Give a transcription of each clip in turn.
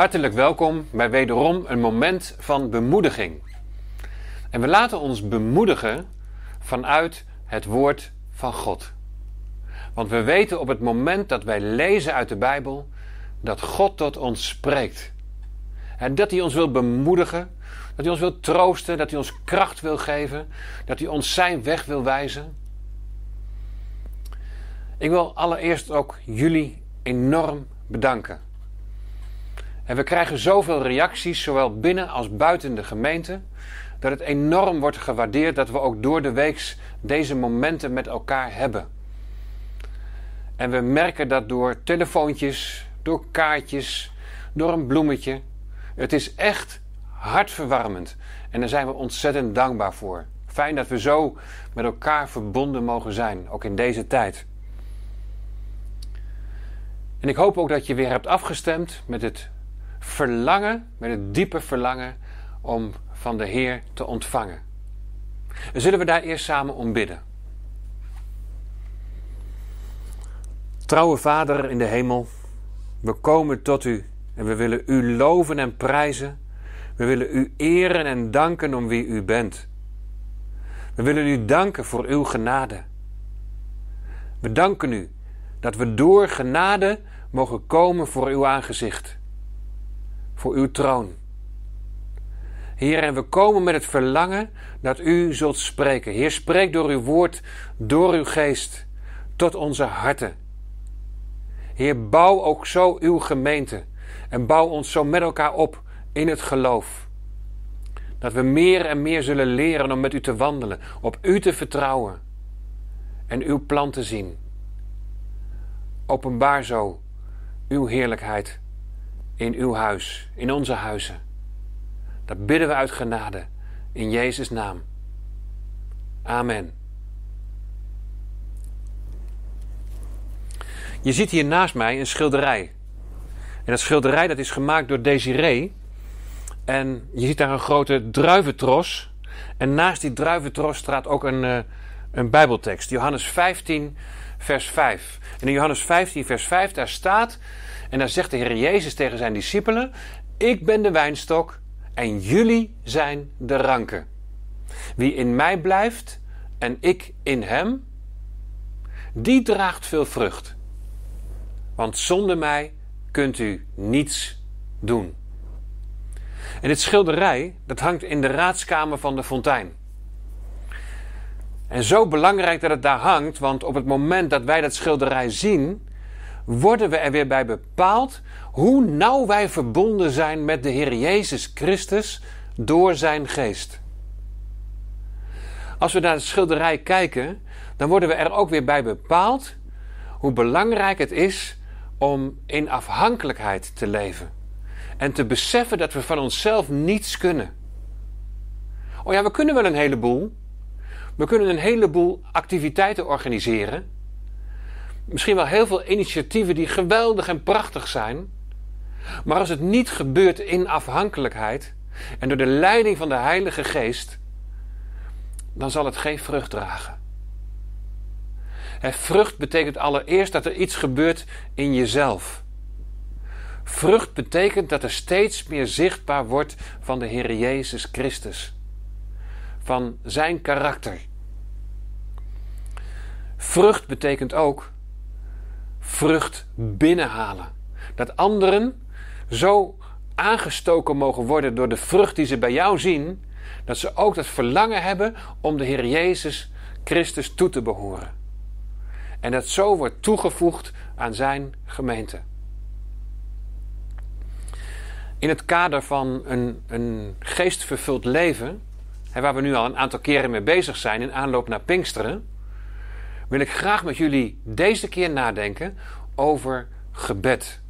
hartelijk welkom bij wederom een moment van bemoediging. En we laten ons bemoedigen vanuit het woord van God. Want we weten op het moment dat wij lezen uit de Bijbel dat God tot ons spreekt. En dat hij ons wil bemoedigen, dat hij ons wil troosten, dat hij ons kracht wil geven, dat hij ons zijn weg wil wijzen. Ik wil allereerst ook jullie enorm bedanken. En we krijgen zoveel reacties, zowel binnen als buiten de gemeente, dat het enorm wordt gewaardeerd dat we ook door de week deze momenten met elkaar hebben. En we merken dat door telefoontjes, door kaartjes, door een bloemetje. Het is echt hartverwarmend. En daar zijn we ontzettend dankbaar voor. Fijn dat we zo met elkaar verbonden mogen zijn, ook in deze tijd. En ik hoop ook dat je weer hebt afgestemd met het verlangen, met het diepe verlangen om van de Heer te ontvangen. zullen we daar eerst samen om bidden. Trouwe Vader in de hemel, we komen tot U en we willen U loven en prijzen. We willen U eren en danken om wie U bent. We willen U danken voor Uw genade. We danken U dat we door genade mogen komen voor Uw aangezicht, voor Uw troon. Heer, en we komen met het verlangen dat U zult spreken. Heer, spreek door Uw woord, door Uw geest, tot onze harten. Heer, bouw ook zo Uw gemeente en bouw ons zo met elkaar op in het geloof. Dat we meer en meer zullen leren om met U te wandelen, op U te vertrouwen en Uw plan te zien. Openbaar zo Uw heerlijkheid in Uw huis, in onze huizen. Dat bidden we uit genade. In Jezus' naam. Amen. Je ziet hier naast mij een schilderij. En dat schilderij dat is gemaakt door Desiree. En je ziet daar een grote druiventros. En naast die druiventros staat ook een, uh, een Bijbeltekst. Johannes 15, vers 5. En in Johannes 15, vers 5, daar staat... En daar zegt de Heer Jezus tegen zijn discipelen... Ik ben de wijnstok en jullie zijn de ranken. Wie in mij blijft en ik in hem, die draagt veel vrucht. Want zonder mij kunt u niets doen. En dit schilderij, dat hangt in de raadskamer van de fontein. En zo belangrijk dat het daar hangt, want op het moment dat wij dat schilderij zien, worden we er weer bij bepaald hoe nauw wij verbonden zijn met de Heer Jezus Christus door zijn geest. Als we naar de schilderij kijken, dan worden we er ook weer bij bepaald hoe belangrijk het is om in afhankelijkheid te leven. En te beseffen dat we van onszelf niets kunnen. Oh ja, we kunnen wel een heleboel. We kunnen een heleboel activiteiten organiseren. Misschien wel heel veel initiatieven die geweldig en prachtig zijn. Maar als het niet gebeurt in afhankelijkheid en door de leiding van de Heilige Geest, dan zal het geen vrucht dragen. vrucht betekent allereerst dat er iets gebeurt in jezelf. Vrucht betekent dat er steeds meer zichtbaar wordt van de Heer Jezus Christus, van zijn karakter. Vrucht betekent ook vrucht binnenhalen. Dat anderen zo aangestoken mogen worden door de vrucht die ze bij jou zien, dat ze ook dat verlangen hebben om de Heer Jezus Christus toe te behoren. En dat zo wordt toegevoegd aan zijn gemeente. In het kader van een, een geestvervuld leven, waar we nu al een aantal keren mee bezig zijn in aanloop naar Pinksteren, wil ik graag met jullie deze keer nadenken over gebed.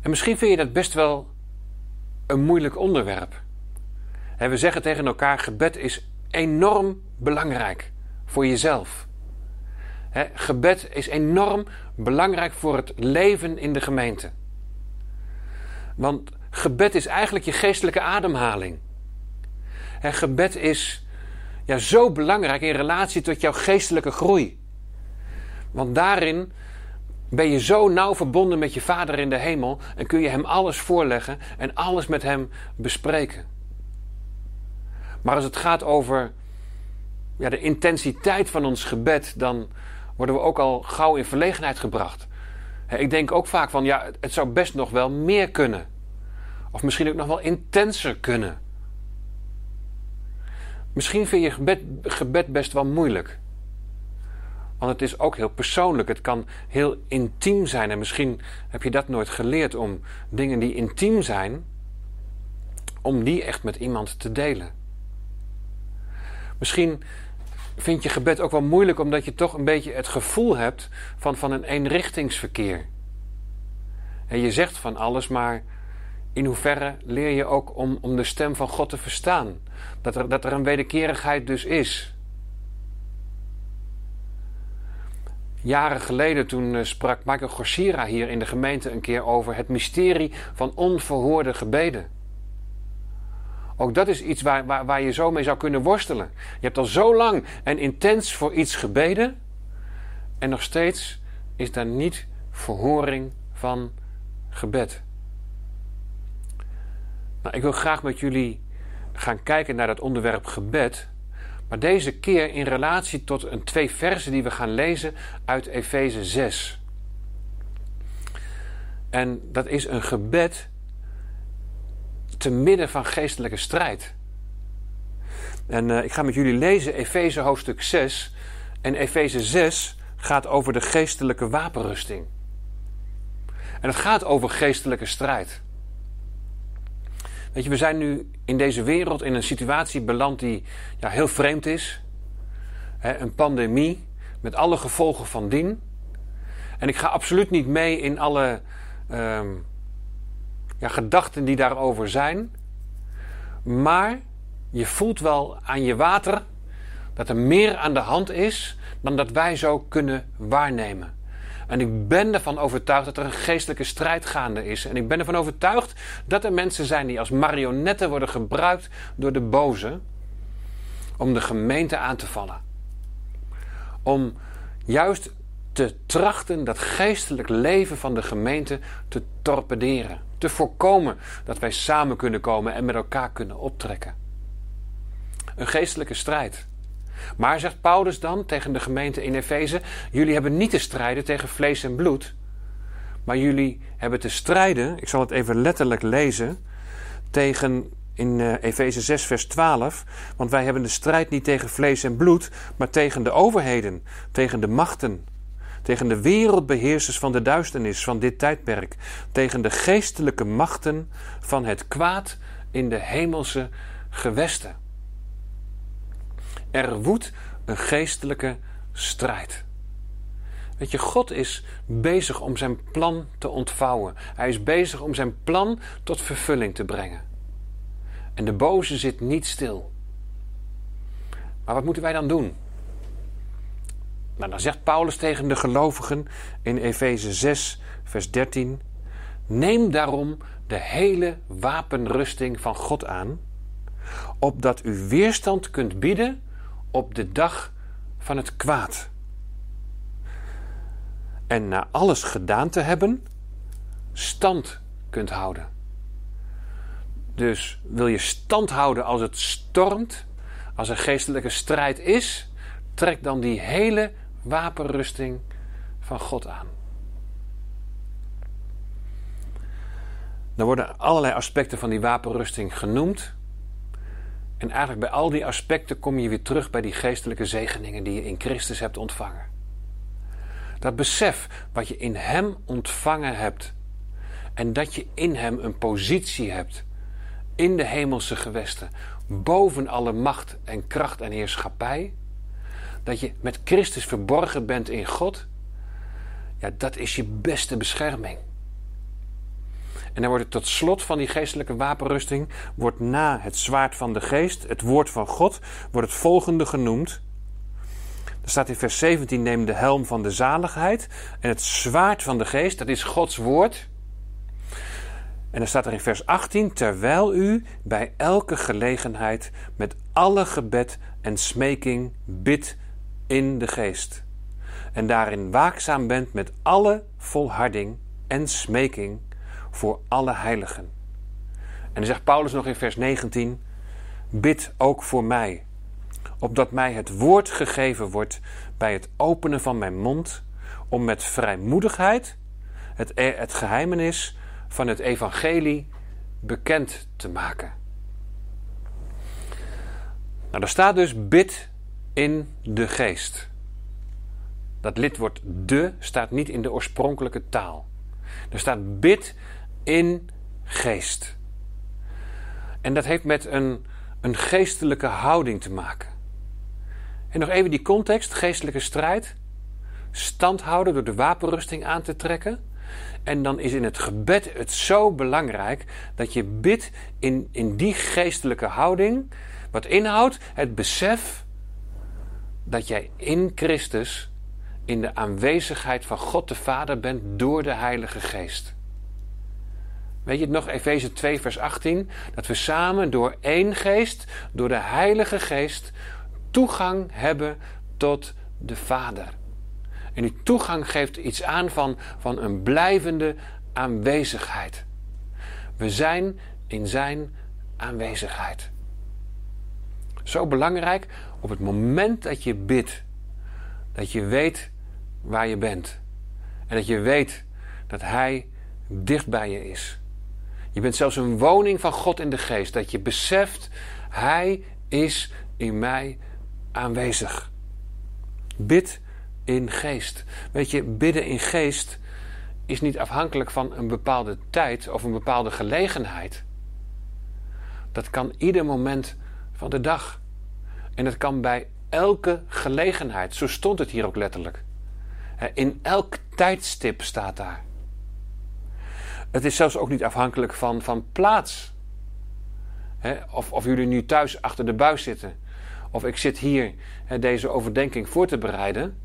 En misschien vind je dat best wel een moeilijk onderwerp. we zeggen tegen elkaar: gebed is enorm belangrijk voor jezelf. gebed is enorm belangrijk voor het leven in de gemeente. Want gebed is eigenlijk je geestelijke ademhaling. gebed is ja, zo belangrijk in relatie tot jouw geestelijke groei. Want daarin ben je zo nauw verbonden met je Vader in de hemel en kun je Hem alles voorleggen en alles met Hem bespreken. Maar als het gaat over ja, de intensiteit van ons gebed, dan worden we ook al gauw in verlegenheid gebracht. Ik denk ook vaak van, ja, het zou best nog wel meer kunnen. Of misschien ook nog wel intenser kunnen. Misschien vind je gebed, best wel moeilijk. Want het is ook heel persoonlijk. Het kan heel intiem zijn. En misschien heb je dat nooit geleerd om dingen die intiem zijn, om die echt met iemand te delen. Misschien vind je gebed ook wel moeilijk omdat je toch een beetje het gevoel hebt van, van een eenrichtingsverkeer. En je zegt van alles, maar in hoeverre leer je ook om, om de stem van God te verstaan? Dat er, dat er een wederkerigheid dus is. Jaren geleden toen eh, sprak Michael Gorsira hier in de gemeente een keer over het mysterie van onverhoorde gebeden. Ook dat is iets waar, waar, waar je zo mee zou kunnen worstelen. Je hebt al zo lang en intens voor iets gebeden en nog steeds is daar niet verhoring van gebed. Nou, ik wil graag met jullie gaan kijken naar dat onderwerp gebed. Maar deze keer in relatie tot een twee versen die we gaan lezen uit Efeze 6. En dat is een gebed te midden van geestelijke strijd. En uh, ik ga met jullie lezen Efeze hoofdstuk 6. En Efeze 6 gaat over de geestelijke wapenrusting. En het gaat over geestelijke strijd. Weet je, we zijn nu in deze wereld in een situatie beland die ja, heel vreemd is. een pandemie met alle gevolgen van dien. En ik ga absoluut niet mee in alle ehm, ja, gedachten die daarover zijn. Maar je voelt wel aan je water dat er meer aan de hand is dan dat wij zo kunnen waarnemen. En ik ben ervan overtuigd dat er een geestelijke strijd gaande is. En ik ben ervan overtuigd dat er mensen zijn die als marionetten worden gebruikt door de boze om de gemeente aan te vallen. Om juist te trachten dat geestelijk leven van de gemeente te torpederen. Te voorkomen dat wij samen kunnen komen en met elkaar kunnen optrekken. Een geestelijke strijd. Maar zegt Paulus dan tegen de gemeente in Efeze: Jullie hebben niet te strijden tegen vlees en bloed, maar jullie hebben te strijden, ik zal het even letterlijk lezen, tegen in uh, Efeze 6, vers 12. Want wij hebben de strijd niet tegen vlees en bloed, maar tegen de overheden, tegen de machten, tegen de wereldbeheersers van de duisternis van dit tijdperk, tegen de geestelijke machten van het kwaad in de hemelse gewesten. Er woedt een geestelijke strijd. Weet je, God is bezig om zijn plan te ontvouwen. Hij is bezig om zijn plan tot vervulling te brengen. En de boze zit niet stil. Maar wat moeten wij dan doen? Nou, dan zegt Paulus tegen de gelovigen in Efeze 6, vers 13: Neem daarom de hele wapenrusting van God aan, opdat u weerstand kunt bieden op de dag van het kwaad. En na alles gedaan te hebben, stand kunt houden. Dus wil je stand houden als het stormt, als er geestelijke strijd is, trek dan die hele wapenrusting van God aan. Er worden allerlei aspecten van die wapenrusting genoemd. En eigenlijk bij al die aspecten kom je weer terug bij die geestelijke zegeningen die je in Christus hebt ontvangen. Dat besef wat je in Hem ontvangen hebt en dat je in Hem een positie hebt in de hemelse gewesten, boven alle macht en kracht en heerschappij, dat je met Christus verborgen bent in God, ja, dat is je beste bescherming. En dan wordt het tot slot van die geestelijke wapenrusting, wordt na het zwaard van de geest, het woord van God, wordt het volgende genoemd. Er staat in vers 17, neem de helm van de zaligheid. En het zwaard van de geest, dat is Gods woord. En dan staat er in vers 18, terwijl u bij elke gelegenheid met alle gebed en smeking bidt in de geest. en daarin waakzaam bent met alle volharding en smeking voor alle heiligen. En dan zegt Paulus nog in vers 19: Bid ook voor mij, opdat mij het woord gegeven wordt bij het openen van mijn mond, om met vrijmoedigheid het, e- het geheimenis van het evangelie bekend te maken. Nou, daar staat dus bid in de geest. Dat lidwoord de staat niet in de oorspronkelijke taal. Er staat bid in geest. En dat heeft met een, een geestelijke houding te maken. En nog even die context, geestelijke strijd. Stand houden door de wapenrusting aan te trekken. En dan is in het gebed het zo belangrijk dat je bidt in, in die geestelijke houding. Wat inhoudt het besef dat jij in Christus in de aanwezigheid van God de Vader bent door de Heilige Geest. Weet je het nog, Efeze 2, vers 18? Dat we samen door één geest, door de Heilige Geest, toegang hebben tot de Vader. En die toegang geeft iets aan van, van een blijvende aanwezigheid. We zijn in Zijn aanwezigheid. Zo belangrijk op het moment dat je bidt, dat je weet waar je bent. En dat je weet dat Hij dicht bij je is. Je bent zelfs een woning van God in de geest. Dat je beseft, Hij is in mij aanwezig. Bid in geest. Weet je, bidden in geest is niet afhankelijk van een bepaalde tijd of een bepaalde gelegenheid. Dat kan ieder moment van de dag. En het kan bij elke gelegenheid. Zo stond het hier ook letterlijk. In elk tijdstip staat daar. Het is zelfs ook niet afhankelijk van, van plaats. Of, of jullie nu thuis achter de buis zitten. Of ik zit hier deze overdenking voor te bereiden.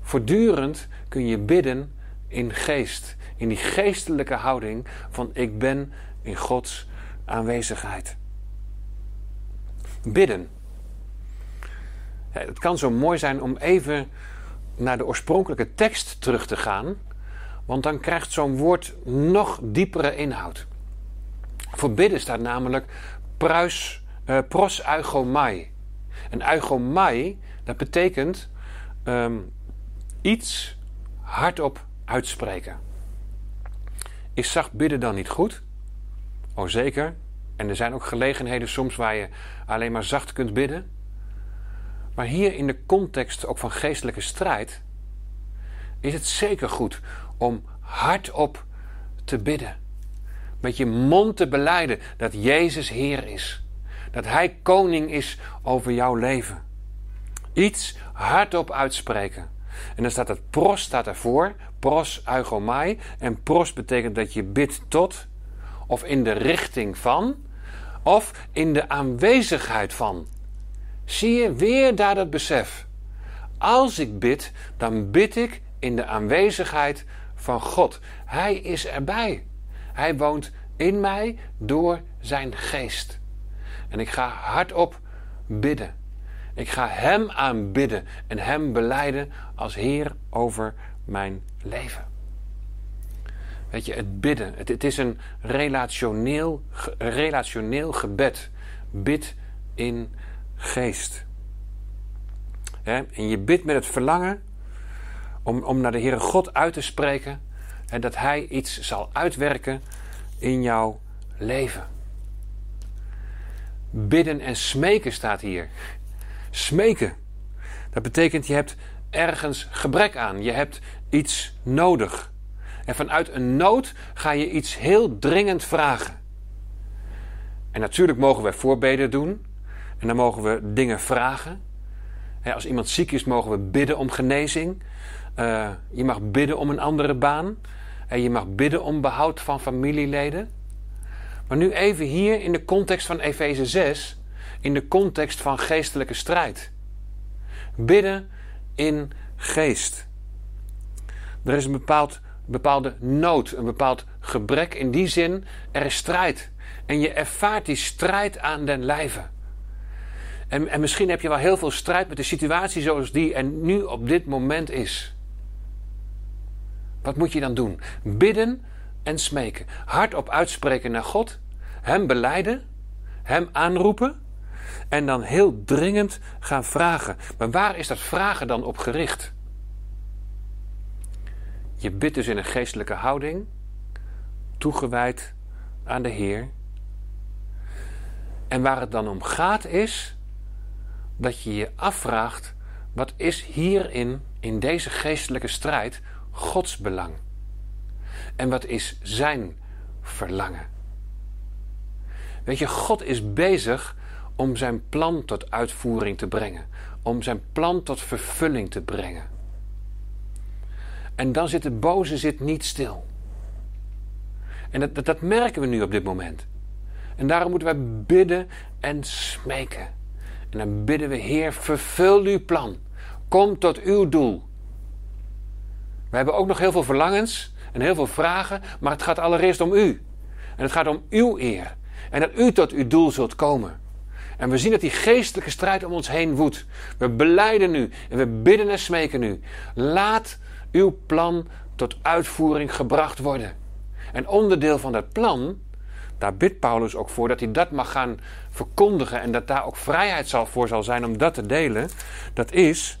Voortdurend kun je bidden in geest. In die geestelijke houding van ik ben in Gods aanwezigheid. Bidden. Het kan zo mooi zijn om even naar de oorspronkelijke tekst terug te gaan. Want dan krijgt zo'n woord nog diepere inhoud. Voor bidden staat namelijk pruis, uh, pros eugomai. En eugomai, dat betekent um, iets hardop uitspreken. Is zacht bidden dan niet goed? Oh zeker. En er zijn ook gelegenheden soms waar je alleen maar zacht kunt bidden. Maar hier in de context ook van geestelijke strijd is het zeker goed om hardop te bidden. Met je mond te beleiden dat Jezus Heer is. Dat Hij koning is over jouw leven. Iets hardop uitspreken. En dan staat het pros staat ervoor. Pros eugomai. En pros betekent dat je bidt tot. Of in de richting van. Of in de aanwezigheid van. Zie je weer daar dat besef. Als ik bid, dan bid ik in de aanwezigheid van God. Hij is erbij. Hij woont in mij door zijn geest. En ik ga hardop bidden. Ik ga Hem aanbidden en Hem beleiden als Heer over mijn leven. Weet je, het bidden, het, is een relationeel, relationeel gebed. Bid in geest. En je bidt met het verlangen om, om naar de Heere God uit te spreken en dat Hij iets zal uitwerken in jouw leven. Bidden en smeken staat hier. Smeken. Dat betekent je hebt ergens gebrek aan. Je hebt iets nodig. En vanuit een nood ga je iets heel dringend vragen. En natuurlijk mogen wij voorbeden doen. En dan mogen we dingen vragen. Als iemand ziek is, mogen we bidden om genezing. Uh, je mag bidden om een andere baan. En je mag bidden om behoud van familieleden. Maar nu even hier in de context van Efeze 6, in de context van geestelijke strijd. Bidden in geest. Er is een bepaald, bepaalde nood, een bepaald gebrek. In die zin, er is strijd. En je ervaart die strijd aan den lijve. En, en misschien heb je wel heel veel strijd met de situatie zoals die en nu op dit moment is. Wat moet je dan doen? Bidden en smeken. Hardop uitspreken naar God. Hem beleiden. Hem aanroepen. En dan heel dringend gaan vragen. Maar waar is dat vragen dan op gericht? Je bidt dus in een geestelijke houding. Toegewijd aan de Heer. En waar het dan om gaat is dat je je afvraagt: wat is hierin, in deze geestelijke strijd, Gods belang? En wat is Zijn verlangen? Weet je, God is bezig om zijn plan tot uitvoering te brengen, om zijn plan tot vervulling te brengen. En dan zit de boze zit niet stil. En dat, dat, dat merken we nu op dit moment. En daarom moeten wij bidden en smeken. En dan bidden we, Heer, vervul uw plan. Kom tot uw doel. We hebben ook nog heel veel verlangens en heel veel vragen, maar het gaat allereerst om u. En het gaat om uw eer. En dat u tot uw doel zult komen. En we zien dat die geestelijke strijd om ons heen woedt. We beleiden nu en we bidden en smeken nu. Laat uw plan tot uitvoering gebracht worden. En onderdeel van dat plan daar bidt Paulus ook voor dat hij dat mag gaan verkondigen en dat daar ook vrijheid zal voor zal zijn om dat te delen. Dat is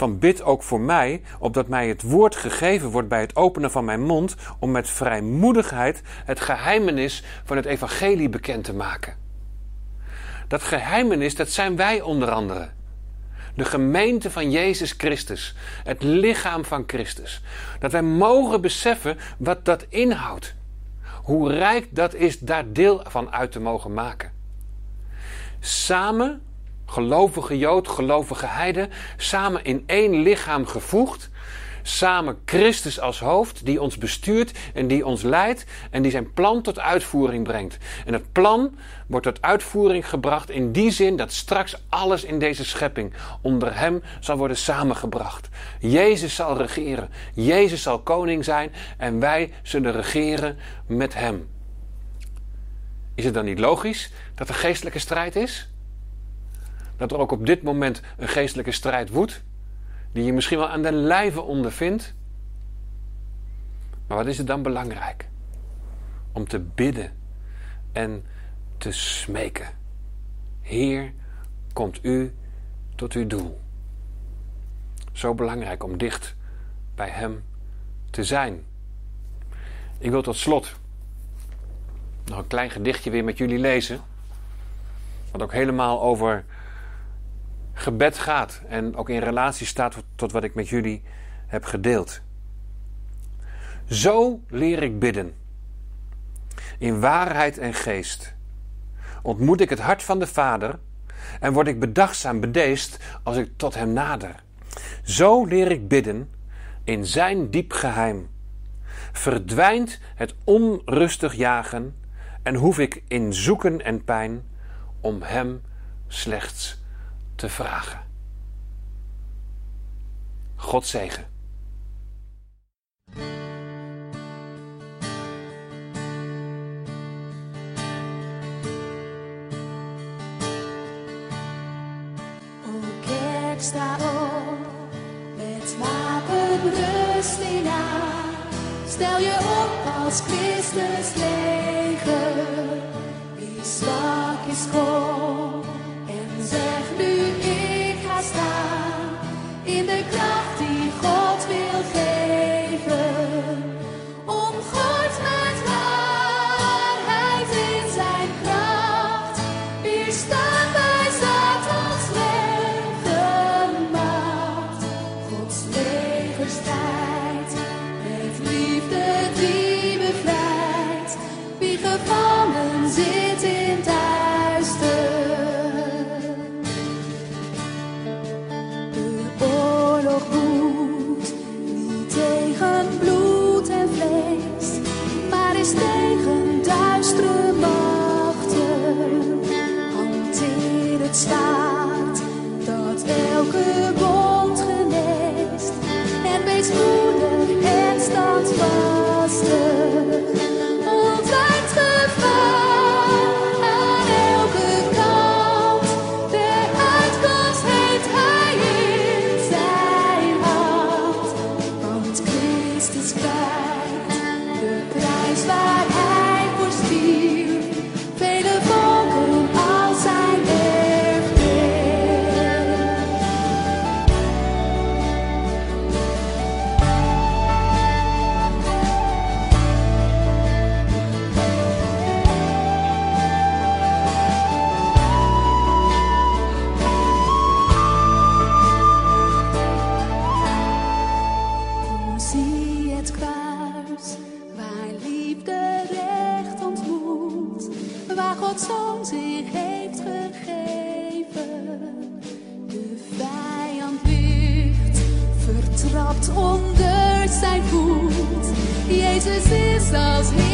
van bid ook voor mij, opdat mij het woord gegeven wordt bij het openen van mijn mond, om met vrijmoedigheid het geheimenis van het evangelie bekend te maken. Dat geheimenis, dat zijn wij onder andere. De gemeente van Jezus Christus, het lichaam van Christus. Dat wij mogen beseffen wat dat inhoudt. Hoe rijk dat is daar deel van uit te mogen maken. Samen, gelovige Jood, gelovige Heide, samen in één lichaam gevoegd, samen Christus als hoofd, die ons bestuurt en die ons leidt en die zijn plan tot uitvoering brengt. En het plan wordt tot uitvoering gebracht in die zin dat straks alles in deze schepping onder hem zal worden samengebracht. Jezus zal regeren, Jezus zal koning zijn en wij zullen regeren met hem. Is het dan niet logisch dat er geestelijke strijd is? Dat er ook op dit moment een geestelijke strijd woedt? die je misschien wel aan de lijve ondervindt. Maar wat is het dan belangrijk? Om te bidden en te smeken. Heer, komt u tot uw doel. Zo belangrijk om dicht bij Hem te zijn. Ik wil tot slot nog een klein gedichtje weer met jullie lezen. Wat ook helemaal over gebed gaat en ook in relatie staat tot wat ik met jullie heb gedeeld. Zo leer ik bidden. In waarheid en geest. Ontmoet ik het hart van de Vader en word ik bedachtzaam bedeesd als ik tot Hem nader. Zo leer ik bidden in Zijn diep geheim. Verdwijnt het onrustig jagen en hoef ik in zoeken en pijn om Hem slechts te vragen. God zegen. sta op met wapenrust in aan. Stel je op als Christus leger, wie zwak is kom Jesus is all.